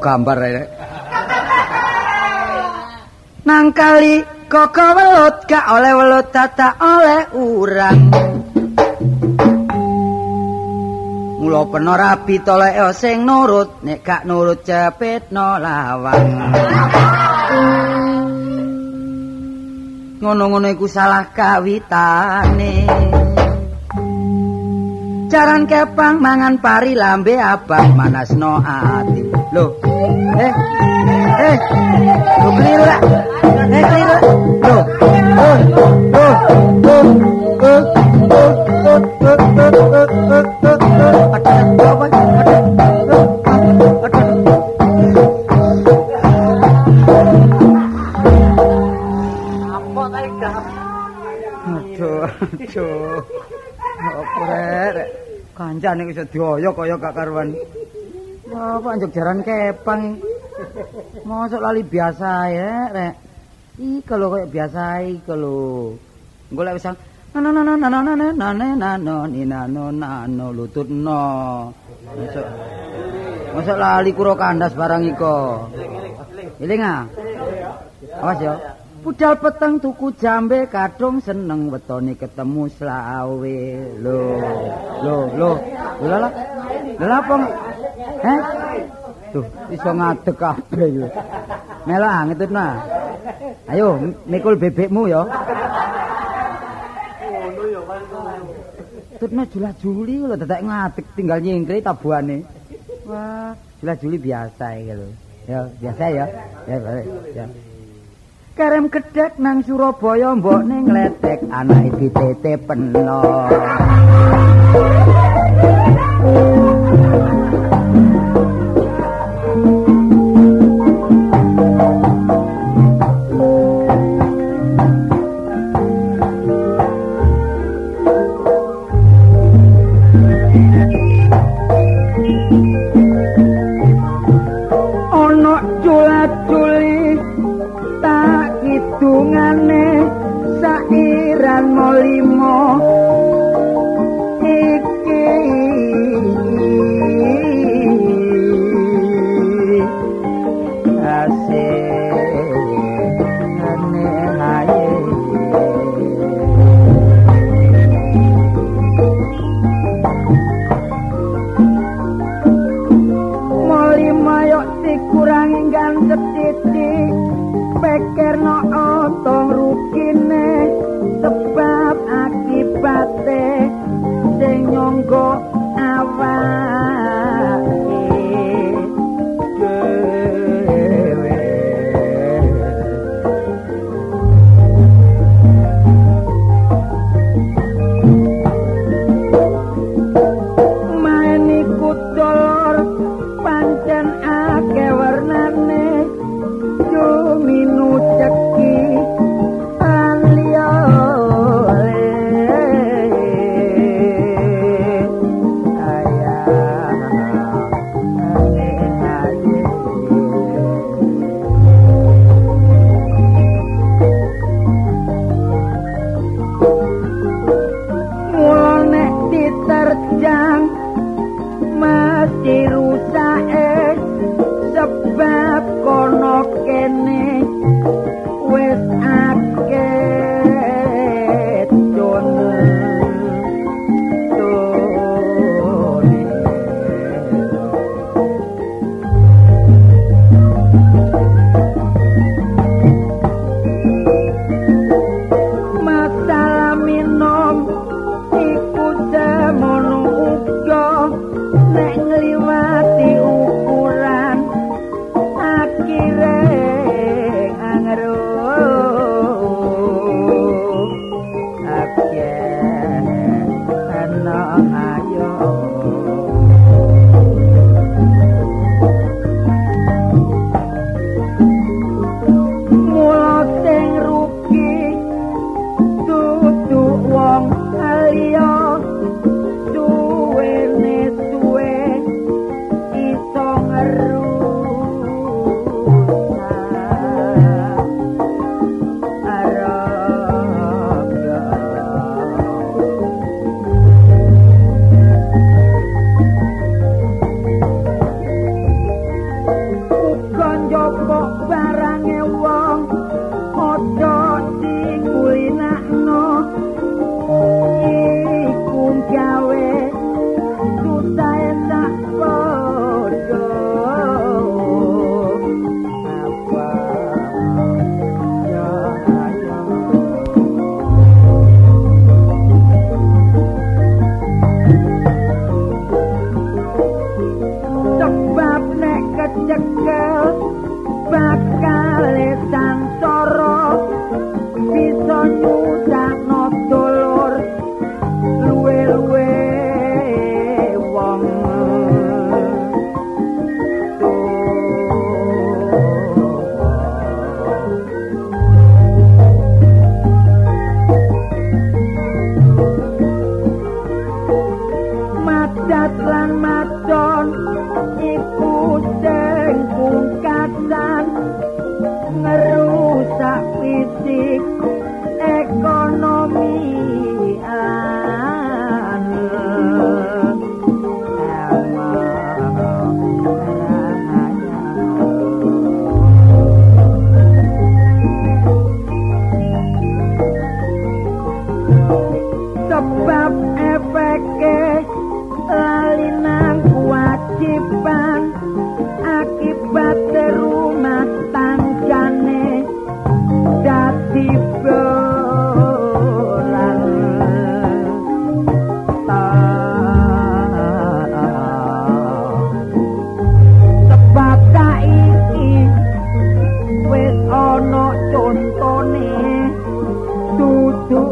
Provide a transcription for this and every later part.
gambar rek. Nang kali koko welut gak oleh welut tata oleh urang. Mula peno rapi tolek sing nurut nek gak nurut cepetno lawang. Ngono-ngono iku salah kawitane. Jaran kepang mangan pari lambe abang manasno ati. Loh. Eh. Eh. Lo keliru lah. Eh keliru. Loh. Oh. Oh. Oh. Oh. Aduh, Kancane iso dioyok kaya gak karuan. Apa anjuk jaran kepang. Mosok lali biasa ya, rek. Iki lho kaya biasa iki lho. Engko lek wis nano nano nano nano nano nano ni nano nano lututno. Mosok Mosok lali kuro kandas barang iko. Iling ah. Awas yo. Budal peteng tuku jambe kadung seneng wetone ketemu slawe. Lho, lho, lho. Lha lha. Lha apa? Heh? Tuh, iso ngadeg kabeh yo. Melah ngetutna. Ayo, mikul bebekmu yo. Ngono yo Tutna jula-juli lho dadak ngadeg tinggal nyingkri tabuhane. Wah, jula-juli biasa iki lho. Ya, biasa ya. Ya, ya. Kerem gedhek nang Surabaya mbok ngletek anake ditete peno.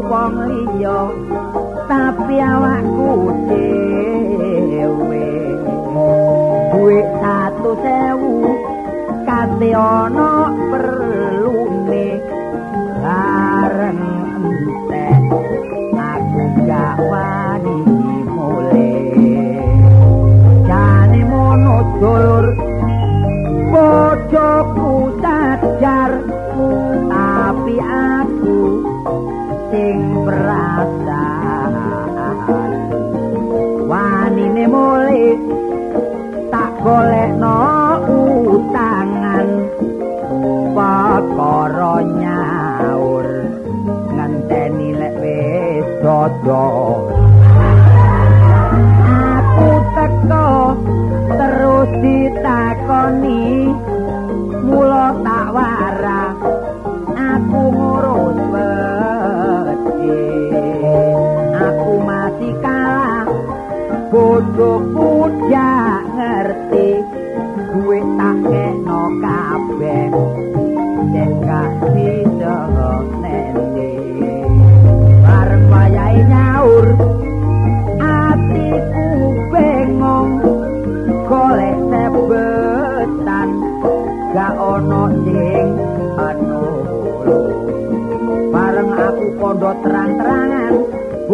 wong liya tapi awakku dhewe duwe 100.000 kate ana perlune bareng entek aku gak wani mule jane mono Pato.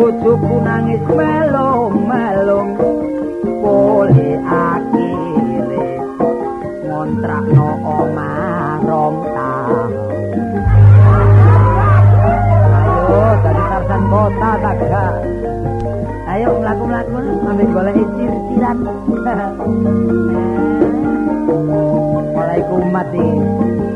bojoku nangis melo-melo poli akire ngontrakno omah rong taun ayo dadi tarsan kota tak gak. Ayo mlaku-mlaku ambek golek ciri-ciran Assalamualaikum warahmatullahi wabarakatuh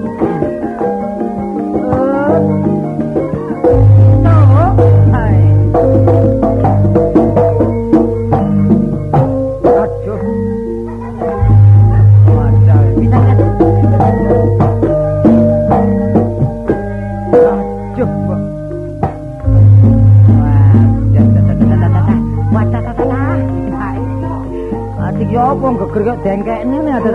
അങ്ങനെ അത്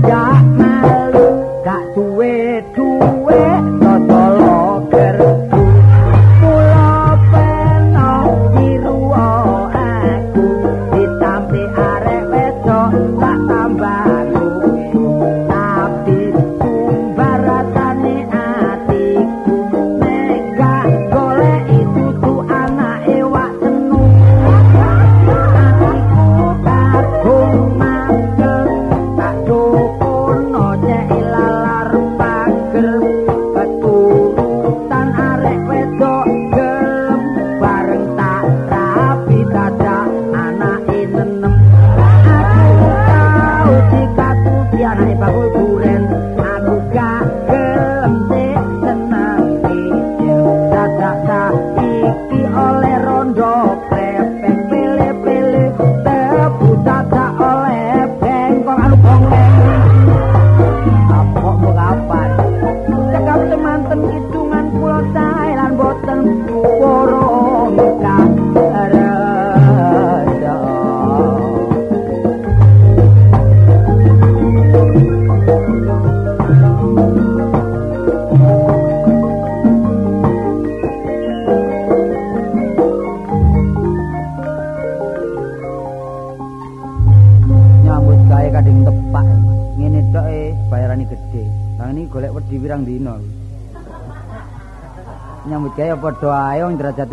got my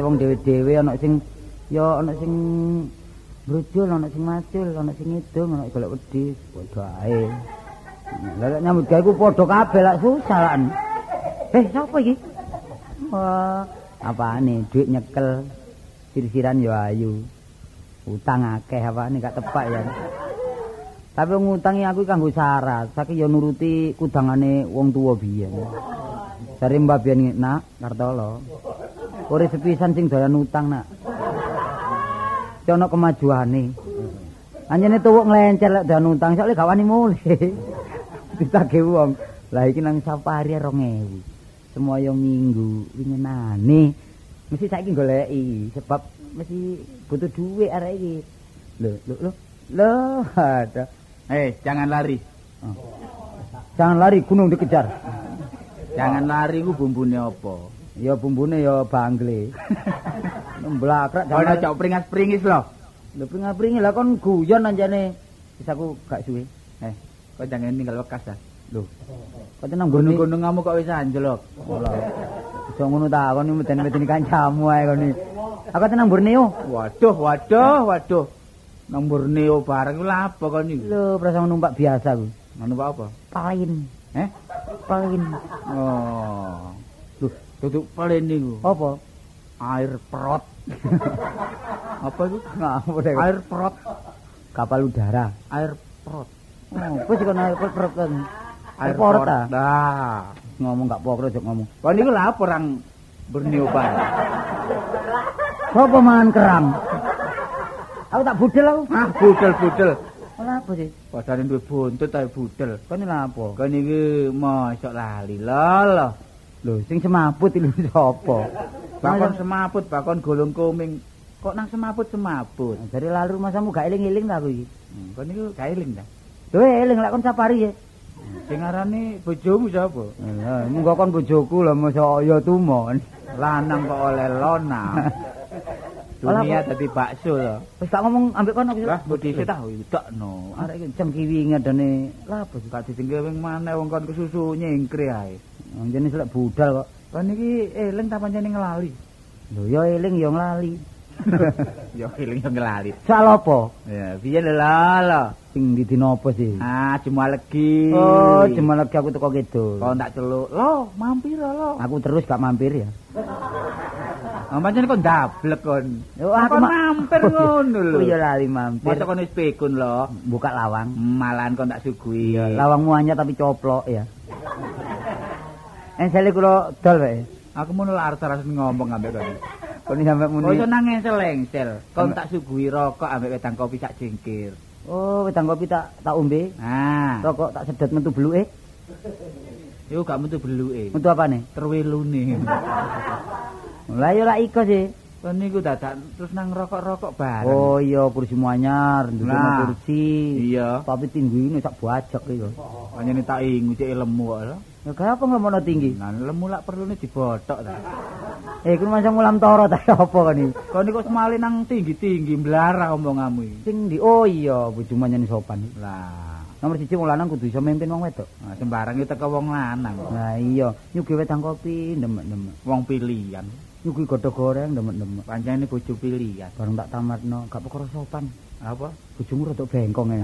wong dhewe-dhewe ana sing ya ana sing brojol ana sing macul ana sing ngidung ana golek wedi padha ae. Lek nyambut gawe ku padha kabeh lak susah lan. Eh sapa iki? Wah apane? Duit nyekel sirsiran ya ayu. Utang akeh apane gak tepak ya. Tapi ngutangi aku kanggo syarat, saiki ya nuruti kudangane wong tuwa biyen. Jare Mbah biyen nak Kartolo. Ora sepisan sing doyan utang nak. Ana kemajuane. Anjene tuwuk nglencer lek doyan utang, soalnya gak wani mulih. Ditagih wong. Lah iki nang safari 2000. Semoyo minggu winginane. Mesti saiki goleki sebab mesti butuh duit arek iki. Lho, lho, lho. Loh, ada. Eh, jangan lari. Oh. Jangan lari gunung dikejar. Jangan lari ku bumbune apa? Ya bumbune ya bangle. Nemblakrak Ono cok pringas-pringis lho. Lho pringa-pringi lah kon guyon anjane. Wis aku gak suwe. Eh, kok jangan tinggal bekas dah. Lho. Kok tenang gunung Gunung-gunung kamu kok wis anjlok. Olah. Aja ngono ta kon meden-medeni kancamu ae kon iki. Aku tenang Borneo. Waduh, waduh, waduh. Nang Borneo bareng ku lha apa kon iki? Lho, prasang numpak biasa ku. Apa apa? Pain. Eh? Pain. Oh. Duduk palen niku. Apa? Air perot. apa itu? Deh? Air perot. kapal udara. Air perot. Oh, apa sih kon air perut kan? Air perut ta? Dah. Ngomong gak pokro jek ngomong. Kon niku lha apa orang Borneo bareng? Sopo mangan kerang? Aku tak budel aku. Ah, budel-budel. Ora apa sih? Padane duwe buntut ae budel. Kon lha apa? Kon iki mosok lali lho. Lho, sing semaput iki sapa? Bakon semaput, bakon golong koming. Kok nang semaput semaput? Dari lalu masamu gak eling-eling ta aku iki. Hmm, kon niku gak eling ta? Lho eling lek kon safari ya. Sing arane bojomu sapa? Lah, munggo kon bojoku lho mosok ya tumon. Lanang kok oleh lona. Dunia dadi bakso lho. Wis tak ngomong ambek kon aku. Lah, bodi sik ta udakno. Arek iki cengkiwi ngadane lha apa sih? Gak ditinggal wing maneh wong kon kesusu nyengkre ae. Jenis lek budal kok. Kon iki eling ta pancene ngelali? Lho ya eling ya nglali. Ya eling yo ngelali. Sal apa? Ya, piye lho lho. Sing di dina apa sih? Ah, cuma legi. Oh, cuma lagi aku teko kidul. Kok tak celuk. Lo, mampir lo. Aku terus gak mampir ya. Ah, pancen kok ndablek kon. Yo aku mampir ngono lho. Oh iya lali mampir. Masa kon wis pikun lo. Buka lawang. Malahan kon tak sugui. Lawangmu anyar tapi coplok ya. Ensele kula dol wae. Aku mau nolak arep ngomong ambek kon. Kon sampe muni. iso nang engsel-engsel. Kon tak sugui rokok ambek wedang kopi sak jengkir. Oh, wedang kopi tak tak ombe. Ah, Rokok tak sedot metu bluke. yo gak metu beluke. Metu apane? Terwelune. Lah yo lak iko sih. Kon niku dadak terus nang rokok-rokok bareng. Oh iya kursi anyar, nduk Nah. kursi. Iya. Tapi tinggi ini sak bajak iki. Pancen tak ingu cek lemu kok lho. Ya kenapa ngomongno tinggi? Nah, lemu lak perlune dibotok ta. Eh, iku masa ngulam toro ta apa kan iki? Kon niku semale nang tinggi-tinggi mblarah omonganmu iki. Sing di oh iya bojomu nyanyi sopan. Lah, Nomor siji wong lanang kudu iso mimpin wong wedok. nah, sembarang itu teko wong lanang. Nah iya, nyugi wedang kopi ndemek-ndemek. Wong pilihan. Nyugi godhog goreng ndemek-ndemek. Pancene bojo pilihan. Bareng tak tamatno, gak perkara sopan. Apa? Bojomu rada bengkong e.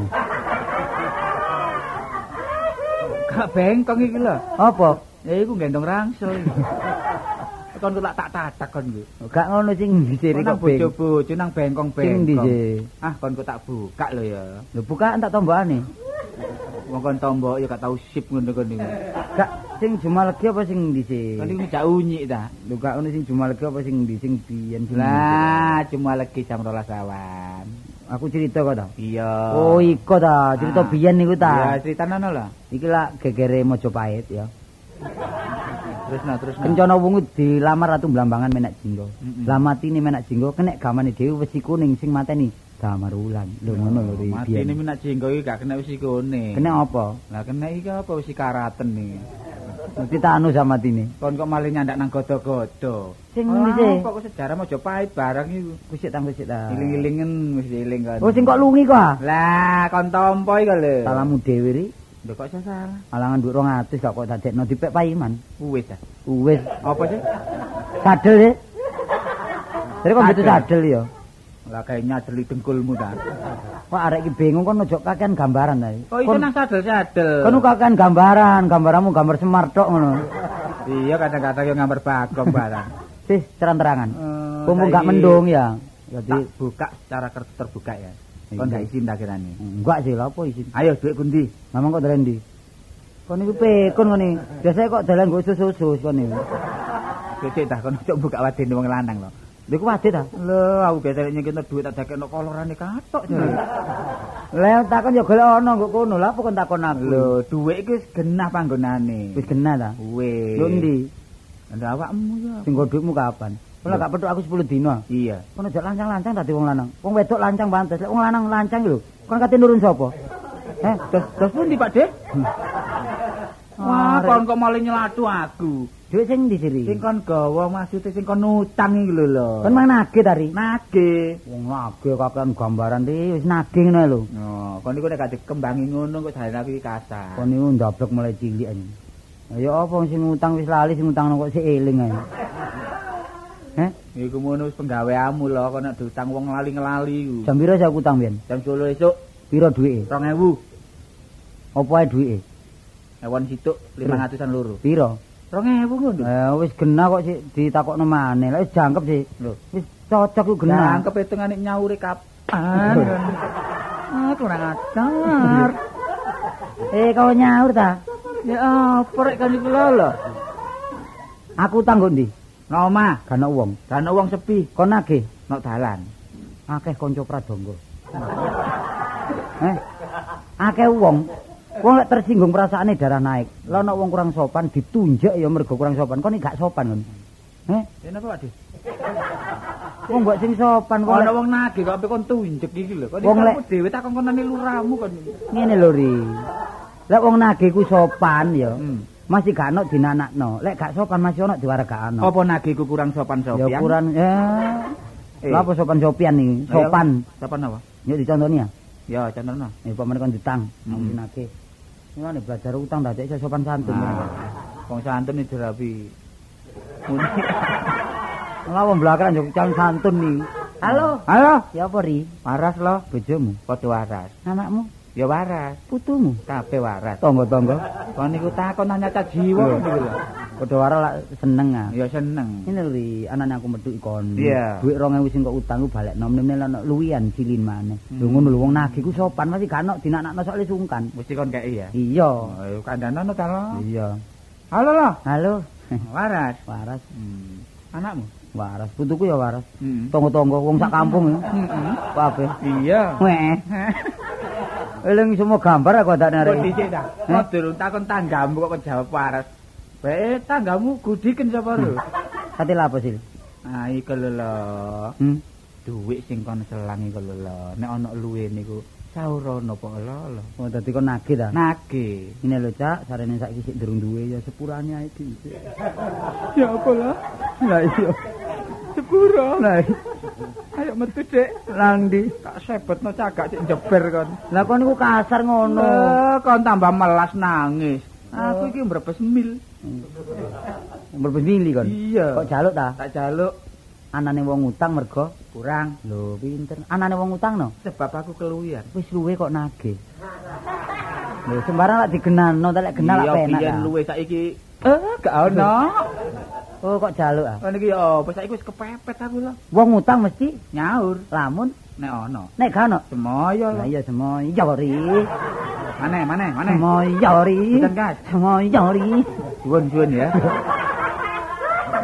Gak bengkong iki lho. Apa? Ya iku gendong rangsel. iki. kon kok tak tatak kon iki. Gak ngono sing disiri Kok beng. bojo-bojo nang Sing bengkong-bengkong. dise. Ah, kon kok tak buka lho ya. Lho bukaan tak tombokane. Wong kon tombok ya gak tau sip ngono kon niku. Gak sing Jumalegi apa sing ndi sih? Kon niku jak unyik ta. Lho gak ono sing Jumalegi apa sing ndi sing biyen? Lah, cuma lagi jam 12 awan. aku cerita kok ta. Iya. Oh, iko ta, cerita Ah. biyen niku Ya, ta. cerita nono lah. Iki lak gegere Mojopahit ya. Terus no, terus no. Kencana wungu dilamar ratu Blambangan menak jinggo. Mm-mm. Lah matine menak jinggo kenek gamane dhewe wesi kuning sing mateni damar ulan. Lho ngono lho iki Mati ini minat jenggo iki gak kena wisi kone. Kena apa? Lah kena iki apa wisi karaten nih. Mesti tak anu sama matine. Kon kok malah nyandak nang godo-godo. Sing ndi sih? Kok kok sejarah Mojopahit barang iku. Kusik tang kusik ta. Iling-ilingen wis eling kan. Oh sing kok lungi kok ah? Lah, kon tompo iki lho. Salamu dhewe ri. Lho kok iso salah? Alangan dhuwit 200 gak kok dadekno dipek paiman. Wis ta. Wis Apa sih? sadel sih. Jadi kok Sadel. sadel ya. Lah kayak nyadeli dengkulmu ta. Kok arek iki bingung kon ojo kakean gambaran ta. Oh, itu nang sadel-sadel. Kon kakean gambaran, gambaranmu gambar semar tok ngono. Iya, kadang-kadang yang gambar bagong barang. Sih, terang-terangan. Mumpung gak mendung ya. Jadi buka secara kertas terbuka ya. Kon gak izin tak kirane. enggak sih lha apa isin. Ayo duit pundi? Mamang kok dalan ndi? Kon niku pekon kon iki. Biasanya kok dalan nggo susus-susus kon niku. Cek dah kon cok buka wadene wong lanang lho. Lha iku wadit ta? Lho, aku biasa nyekno duit tak dakekno kolorane katok jare. Lah takon ya golek ana nggo kono. Lah kon takon aku? Lho, duit iki wis genah panggonane. wis kena ta? Wis. Lho ndi? Lah awakmu ya. Sing dhuwitmu kapan? Lek gak petuk aku 10 dino. Iya. Kon aja lancang-lancang dadi wong lanang. Wong wedok lancang pantes. Lek wong lanang lancang lho. Kon kate nurun sapa? Eh, Terus terus pundi Pak Dek? Wah, Arek. kon kok malah nyelatu aku. Dhuwit sing ndi siri? Sing kon gawa maksudnya sing kon utang iki lho lho. Kon mang nagih tari. nagih. Wong nagih kakean gambaran iki wis nagih ngono lho. Oh, kon iku nek gak dikembangi ngono kok jane aku iki kasar. Kon niku ndablek mulai cilik aja. Ya apa sing utang wis lali sing utang kok sik eling ae. Heh, Iku ngono wis penggaweanmu lho, kok nek diutang wong lali-ngelali iku. jam piro saya utang biyen? Jam 10 esuk Piro duwike? 2000. Apa ae duwike? Ewon situk 500-an loro. Piro? 2000 ngono. Eh wis genah kok sik ditakokno maneh. Lah wis jangkep sih. Lho, Wis cocok ku genah. Nah, kepetungane nyaure kapan? ah, kurang ajar. Eh kau nyaur ta? Ya apa rek kan iku lho. Aku utang kok ndi? Nang omah, Gak ono wong. kan wong sepi, Kon nagih nok dalan. akeh kanca pradangga. Eh. Akeh wong. Wong lek tersinggung perasaane darah naik. Lah ana wong kurang sopan ditunjuk ya mergo kurang sopan. Kon iki gak sopan kon. Eh, Ya napa Pak Dik? wong mbok sing sopan kok Ana wong nagih kok ape kon tunjuk iki lho. Wong iki dhewe takon konane lurahmu kon. ngene lho ri. Lek wong nagih ku sopan ya. Hmm. Masih gak ono dinanakno. Lek gak sopan masih ono diwaragakno. Apa nagihku kurang sopan Ya sopian? ukuran ya. Eh. Lah apa sopan sopian iki? Sopan. Sopan apa? Yuk dicontoni ya. Ya, contohnya. Ya pamane kon ditang, Hmm. nang nake. Ngene belajar utang dadi iso sopan santun. Nah, wong santun iki dirabi. Lah wong belakang yo calon santun nih. Halo. Halo, Ya apa ri? waras lo. Bojomu, Padha waras. anakmu, Ya waras. putumu, Kabeh waras. tangga-tangga. Kon niku takon nanya jiwa niku lho. Padha waro lak seneng ah. Ya seneng. Ini ri, anane aku metu ikon. Iya. Duit 2000 sing kok utang ku balik nom nemne ana luwian cilin maneh. Lho ngono lho wong nagih ku sopan mesti gak ono dinanakno soalé sungkan. Mesti kon kei ya. Iya. Oh, kandhane ono ta. Iya. Halo lo. Halo. Waras. Waras, Hmm. Anakmu? waras. Putuku ya waras. Hmm. Tangga-tangga wong sak kampung. Heeh. Kabeh. Iya. Weh. Eling semua gambar aku Kok narik. dhisik ta? Kok durung takon tanggamu kok jawab waras. Bae tanggamu gudiken sapa lho? Kate lha apa sih? Ah iku lho lho. Hmm. Duit sing kon selang iku lho lho. Nek ana luwe niku saurono apa lho lho. Oh dadi kon nagih ta? Nagih. Ini lho Cak, sarene saiki sik durung duwe ya sepurane ae iki. Ya apa lah? Lah iya. Sepuro. Lah Ayo metu Dik. nang ndi? Tak sebetno cagak cek jeber kon. Lah kon niku kasar ngono. Eh, kon tambah melas nangis. Aku iki mbrebes mil. Berbes mili kon. Iya. Kok jaluk ta? Tak jaluk Anane wong utang mergo kurang lho pinter. Anane wong utang no. sebab aku keluwian. Wis luwe kok nagih. Lho sembarang lak digenano, tak lek genal lak Iya, penak. biyen ta. luwe saiki eh gak ono. Oh kok jaluk ah. Kon iki ya apa saiki wis kepepet aku lho. Wong utang mesti Nyaur lamun nek ono. nek gak ono. Semoyo Lah iya semua iya ri. Mana, mana, mana? Semoyori. Bukan, Kas. Semoyori. Suwun-suwun ya.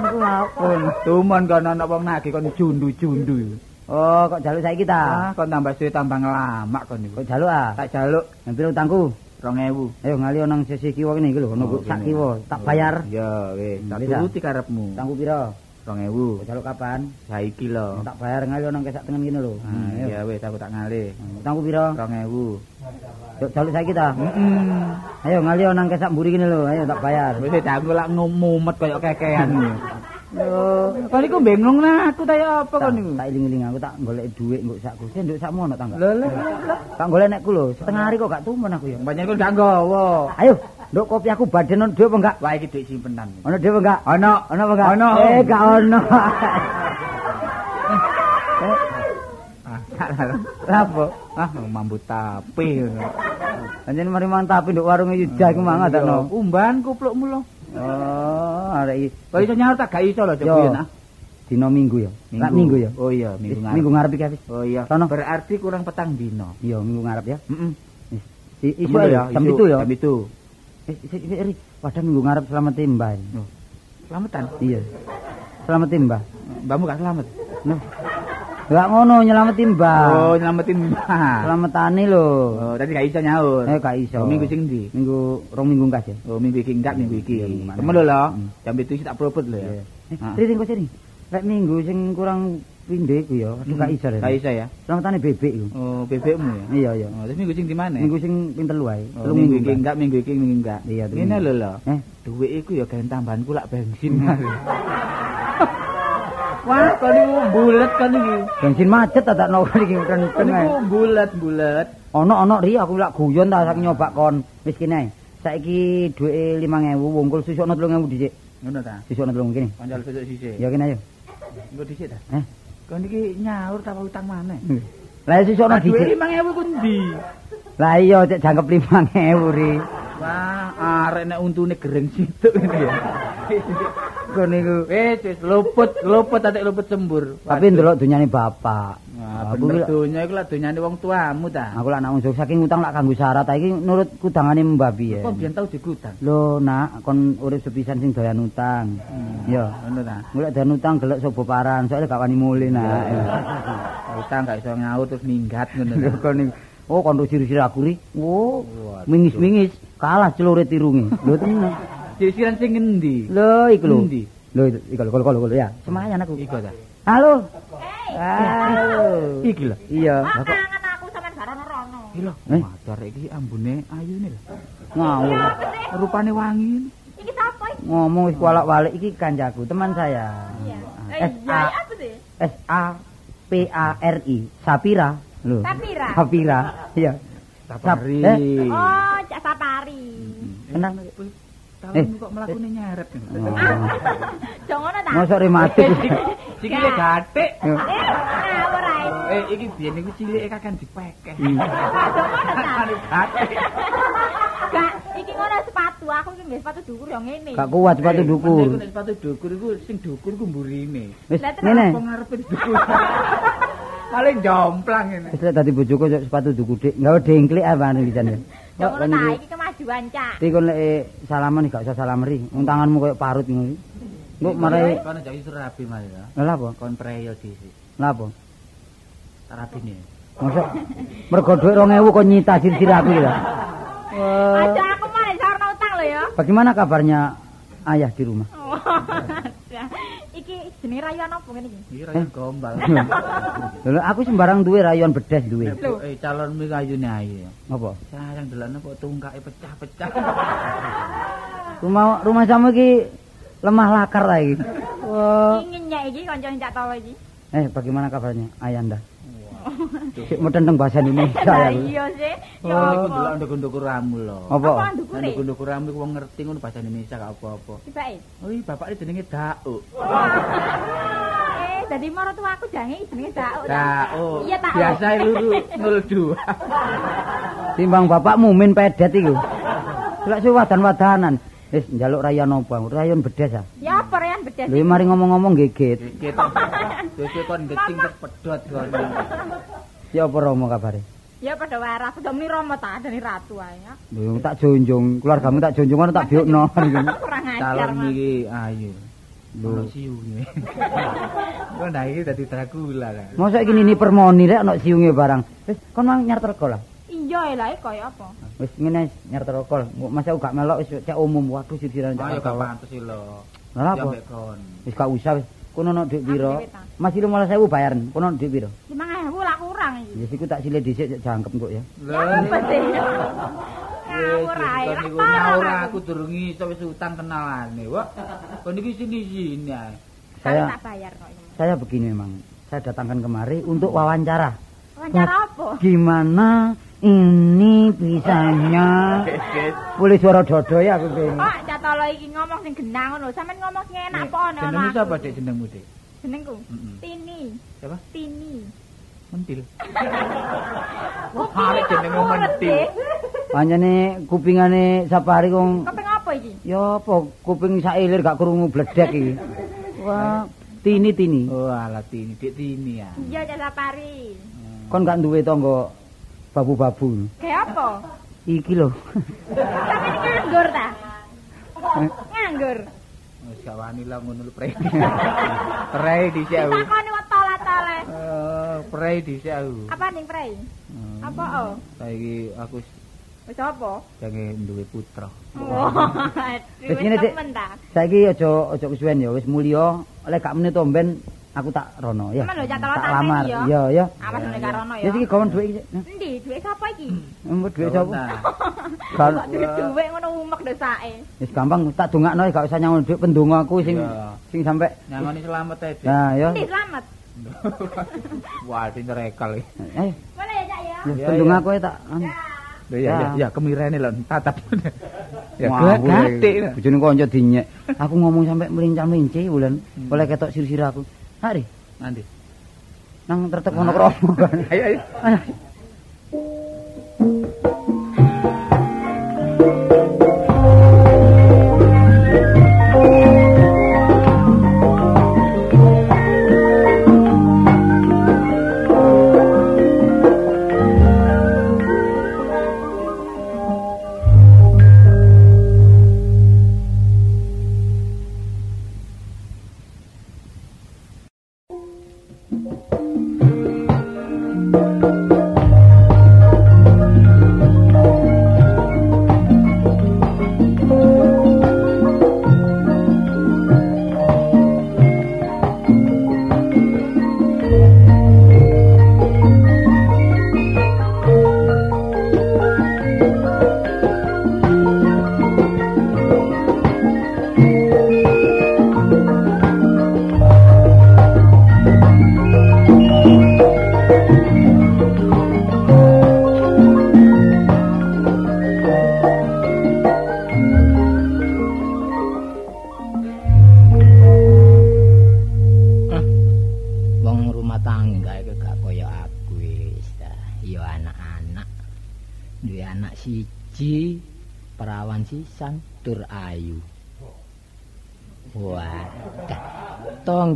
Niku lapun. Tumon kono ana wong nagih kon jundu-jundu. Oh, kok jaluk saiki ta? Ah, kon tambah suwe tambah ngelamak kon niku. Kok jaluk ah? Tak jaluk Ngambil utangku. 2000. Ayo ngali nang sisi kiwa kene iki lho, ono Oh, sak kiwa, tak bayar. Ya, wis, tak turuti karepmu. Utangku pira? 2000. Kok jaluk kapan? Saiki lho. Tak bayar ngali nang kesak tengen kene lho. Ah, Ayo. ya wis aku tak ngalih. Utangku pira? 2000. Yuk jaluk saiki ta? Heeh. Ayo ngali nang kesak mburi kene lho, ayo tak bayar. Wis aku lak ngumumet kaya kekean iki. Yo, Kon niku bingung nah aku ta ya apa kon niku? tak iling-iling aku tak golek dhuwit nggo sakku. Sing nduk sakmu ono ta enggak? Lho lho lho. Tak golek nekku lho, setengah hari kok gak tumen aku ya. Banyak kon gak nggawa. Ayo, nduk kopi aku badan ono dhuwit apa enggak? Wah iki duit simpenan. Ono dhuwit apa enggak? Ono. Ono apa enggak? Ono. Eh, gak ono. Ah, salah. Lapo? Ah, mambu tapi. Anjen mari mantap nduk warung Yuda iku mangan tak no. Umban kuplukmu lho. Oh, arek iki Kok iso nyaur tak gak iso lho Yo. coba nah. dina Minggu ya. Lak Minggu ya. Oh iya, minggu ngarep. Minggu ngarep iki wis. Oh iya. Sono. Berarti kurang petang dino. Iya, minggu ngarep ya. Heeh. Isu ya, jam itu ya. Jam itu. Isi- isi- iri. Padahal minggu ngarep selamat timbah. Selamatan. Iya. Selamat timbah. Mbakmu gak selamat. Noh. Enggak ngono nyelamet timbah. Oh, nyelamatin mbak. Selamatane lho. Oh, tadi gak iso nyaur. Eh gak iso. Minggu sing ndi? Minggu rong minggu kas ya. Oh, minggu iki enggak, minggu iki. Temen lho lho. Jam itu sih tak propot lho ya. Eh, sering kok sering. Lek minggu sing kurang pindhe iku ya, gak iso. Ren. Gak iso ya. Selamatane bebek iku. Oh, bebekmu ya. Iya, iya. Oh, terus minggu sing di mana? Minggu sing ping telu ae. Oh, Telung minggu iki enggak, minggu iki minggu enggak. Iya, telung Ngene lho lho. Eh, Duit iku ya gawe tambahanku lak bensin. Wah, kon niku bulet kon iki. bensin macet ta tak no iki ae. niku bulet-bulet. Ono ono ri aku lak guyon ta saking nyoba kon. Wis kene. Saiki duwe 5000 wungkul susukno 3000 dhisik. Ngono ta? Susukno 3000 kene. Kancal sesuk sisih. Ya kene ayo. Engko dhisik ta? Eh. Kon iki nyaur ta utang mana? Lah susukno Duit dhisik. 5000 ku ndi? Lah iya cek jangkep 5000 ri. Wah, arek nek untune gereng situk ngene ya. Kon niku Wis wis luput, luput atik luput sembur. tapi ndelok dunyane bapak. Bener donya iku lak donyane wong tuamu ta. Aku lak nak unjuk saking utang lak kanggo syarat ta iki nurut kudangane mbabi ya. Kok biyen tau digutang? Lho nak kon urip sepisan sing doyan utang. Iya. Ngono ta. Golek doyan utang gelek sobo paran, soalnya gak wani mule nak. Utang gak iso nyaur terus minggat ngono Lho kon. Oh kon rusir-rusir aku ri. Oh, mingis-mingis kalah celure tirunge. Lho tenan. Sisiran sing ngendi? Lho iku lho. Endi? Lho iku lho kolo kolo ya. Semayan aku. Iku ta. Halo. Halo. Iki lho. Iya. Ah, kangen aku sampean barono rono. Iki lho, Eh? motor iki ambune ayune lho. Ngawur. Rupane wangi. Iki sapa iki? Ngomong wis kualak-walik iki kancaku, teman saya. Iya. Eh, A apa sih? S A P A R I. Sapira. Lho. Sapira. Sapira. Iya. Sapari. Eh? Oh, Cak Sapari. Kenang. Tahun Eh. kok mlakune nyeret. Oh. Jangan ngono ta? Mosok rematik. Eh, ngawur ae. Eh, iki biyen iku cilike kakan dipekeh. Hmm. Jangan ta? Gathik. Gak, iki ngono sepatu. Aku iki nggih sepatu dhuwur ya ngene. Gak kuat sepatu Eh, dukur. Nek sepatu dukur iku sing dukur ku mburine. Wis Lah, terus ngene. Apa ngarepe dukur? Paling jomplang ngene. Wis lek dadi bojoku sepatu duku dik. Gawe dengklik apa anu pisan ya. Jangan ta, iki kemajuan, Cak. Iki kon lek eh, salaman gak usah salam ri. Wong tanganmu koyo parut ngono. Engko marai Kono jek iso rapi mas ya. lha apa? Kon preyo dhisik. Lha apa? Rapine. Mosok mergo dhuwit 2000 kok nyita sir-sir aku ya. Wah. Aja aku malah sarana utang lho ya. Bagaimana kabarnya ayah di rumah? Jenenge rayuan apa ngene iki? Iki rayon gombal. Lho aku sembarang duwe rayon bedes duwe. Eh calon mi ayune ae. Apa? Sayang delokne kok tungkake pecah-pecah. Rumah rumah sama iki lemah lakar iki. Wah. Ingin ya iki kancane Cak Tawa iki. Eh bagaimana kabarnya Ayanda? Sik meten teng bahasa Indonesia Lah ya. iya sih. Ya Oh, iku apa? delok nduk-ndukuramu lho. Apa? Ndukure? Nduk-ndukuramu iku wong ngerti ngono bahasa Indonesia gak apa-apa. Tibake. Oh, bapaknya jenenge Dauk. Eh, dadi maratuwa aku jange jenenge Dauk. Dauk. Iya, Dauk. Biasa luru 02. Timbang bapakmu min pedet iku. Lek suwe wadan-wadanan. Wis njaluk rayon apa? Rayon bedes ah. Ya apa rean bedes. Lho mari ngomong-ngomong geget. Dikit. Dikit kon terus pedot kon. Ya apa Romo kabare? Ya padha waras, padha muni Rama ta dene ratu ae. Lho tak jonjong, keluargamu tak jonjong ngono tak biukno. Kurang ajar. Calon iki ayu. Lho. Lho siunge. Kok iki dadi Dracula lah. Mosok iki nini permoni rek ana siunge barang. Wis kon mang nyar lah. Iya lah kaya apa? Wis ngene nyar rego. Masa gak melok wis cek umum. Waduh sisiran Ayo cek. gak pantes iki lho. Lah Ya apa? Wis gak usah wis. Kono ono dhuwit piro? Aku dhewe ta. Mas 15.000 bayaran. Kono ono dhuwit piro? 5000 lah kurang iki. Wis iku tak sile dhisik cek jangkep kok ya. Ya apa sih? Ngawur ae. Ngawur aku durung iso wis utang kenalane. Wah. Kon iki sini-sini ae. Saya tak bayar kok saya begini memang. Saya datangkan kemari untuk wawancara. Wawancara apa? Gimana ini bisanya boleh suara dodo ya aku pengen. Kok catolo iki ngomong sing genah ngono. Sampeyan ngomong sing enak apa ono Jenengmu sapa Dik jenengmu Dik? Jenengku. Tini. Siapa? Tini. Mentil. Wah, arek jenengmu mentil. Panjane kupingane Sapari kong Kepeng apa iki? ya apa kuping sailir gak krungu bledek iki. Wah, tini tini. Oh, alah tini, Dik tini ya. Iya jasa pari. Kon gak duwe tangga babu-babu. Kayak apa? Iki lho. Sampeyan iki nganggur ta? Nganggur. Wis gak wani lah ngono lho prei. Prei dhisik aku. Takoni wae tole-tole. Eh, prei dhisik aku. Apa ning prei? Hmm. Apa oh? Saiki aku wis apa? jange duwe putra. Oh, Wis ngene, Dik. temen ta. Saiki aja aja kesuwen ya, wis mulya. Lek gak menit tomben aku tak rono ya. Lho, Tak lamar. Iya, ya. Awas nek karono ya. Wis iki gawon dhuwit iki. Endi dhuwit sapa iki? Mbok dhuwit sapa? Kan dhuwit ngono umek dosake. wis gampang tak dongakno gak usah nyangon dhuwit pendonga aku sing sing sampe Nyangoni selamat ae. Nah, ya. Endi selamat? Wah, ini rekal iki. Eh, Boleh ya, Cak ya? pendonga aku tak. Lho ya, ya, Ya. kemirene lho tatap. ya Wah, gatik. Bojone kanca dinyek. Aku ngomong sampe melincah-melinci wulan. Hmm. Oleh ketok sir-sir aku. Hari Nanti. nang kromo kan. Ayo ayo.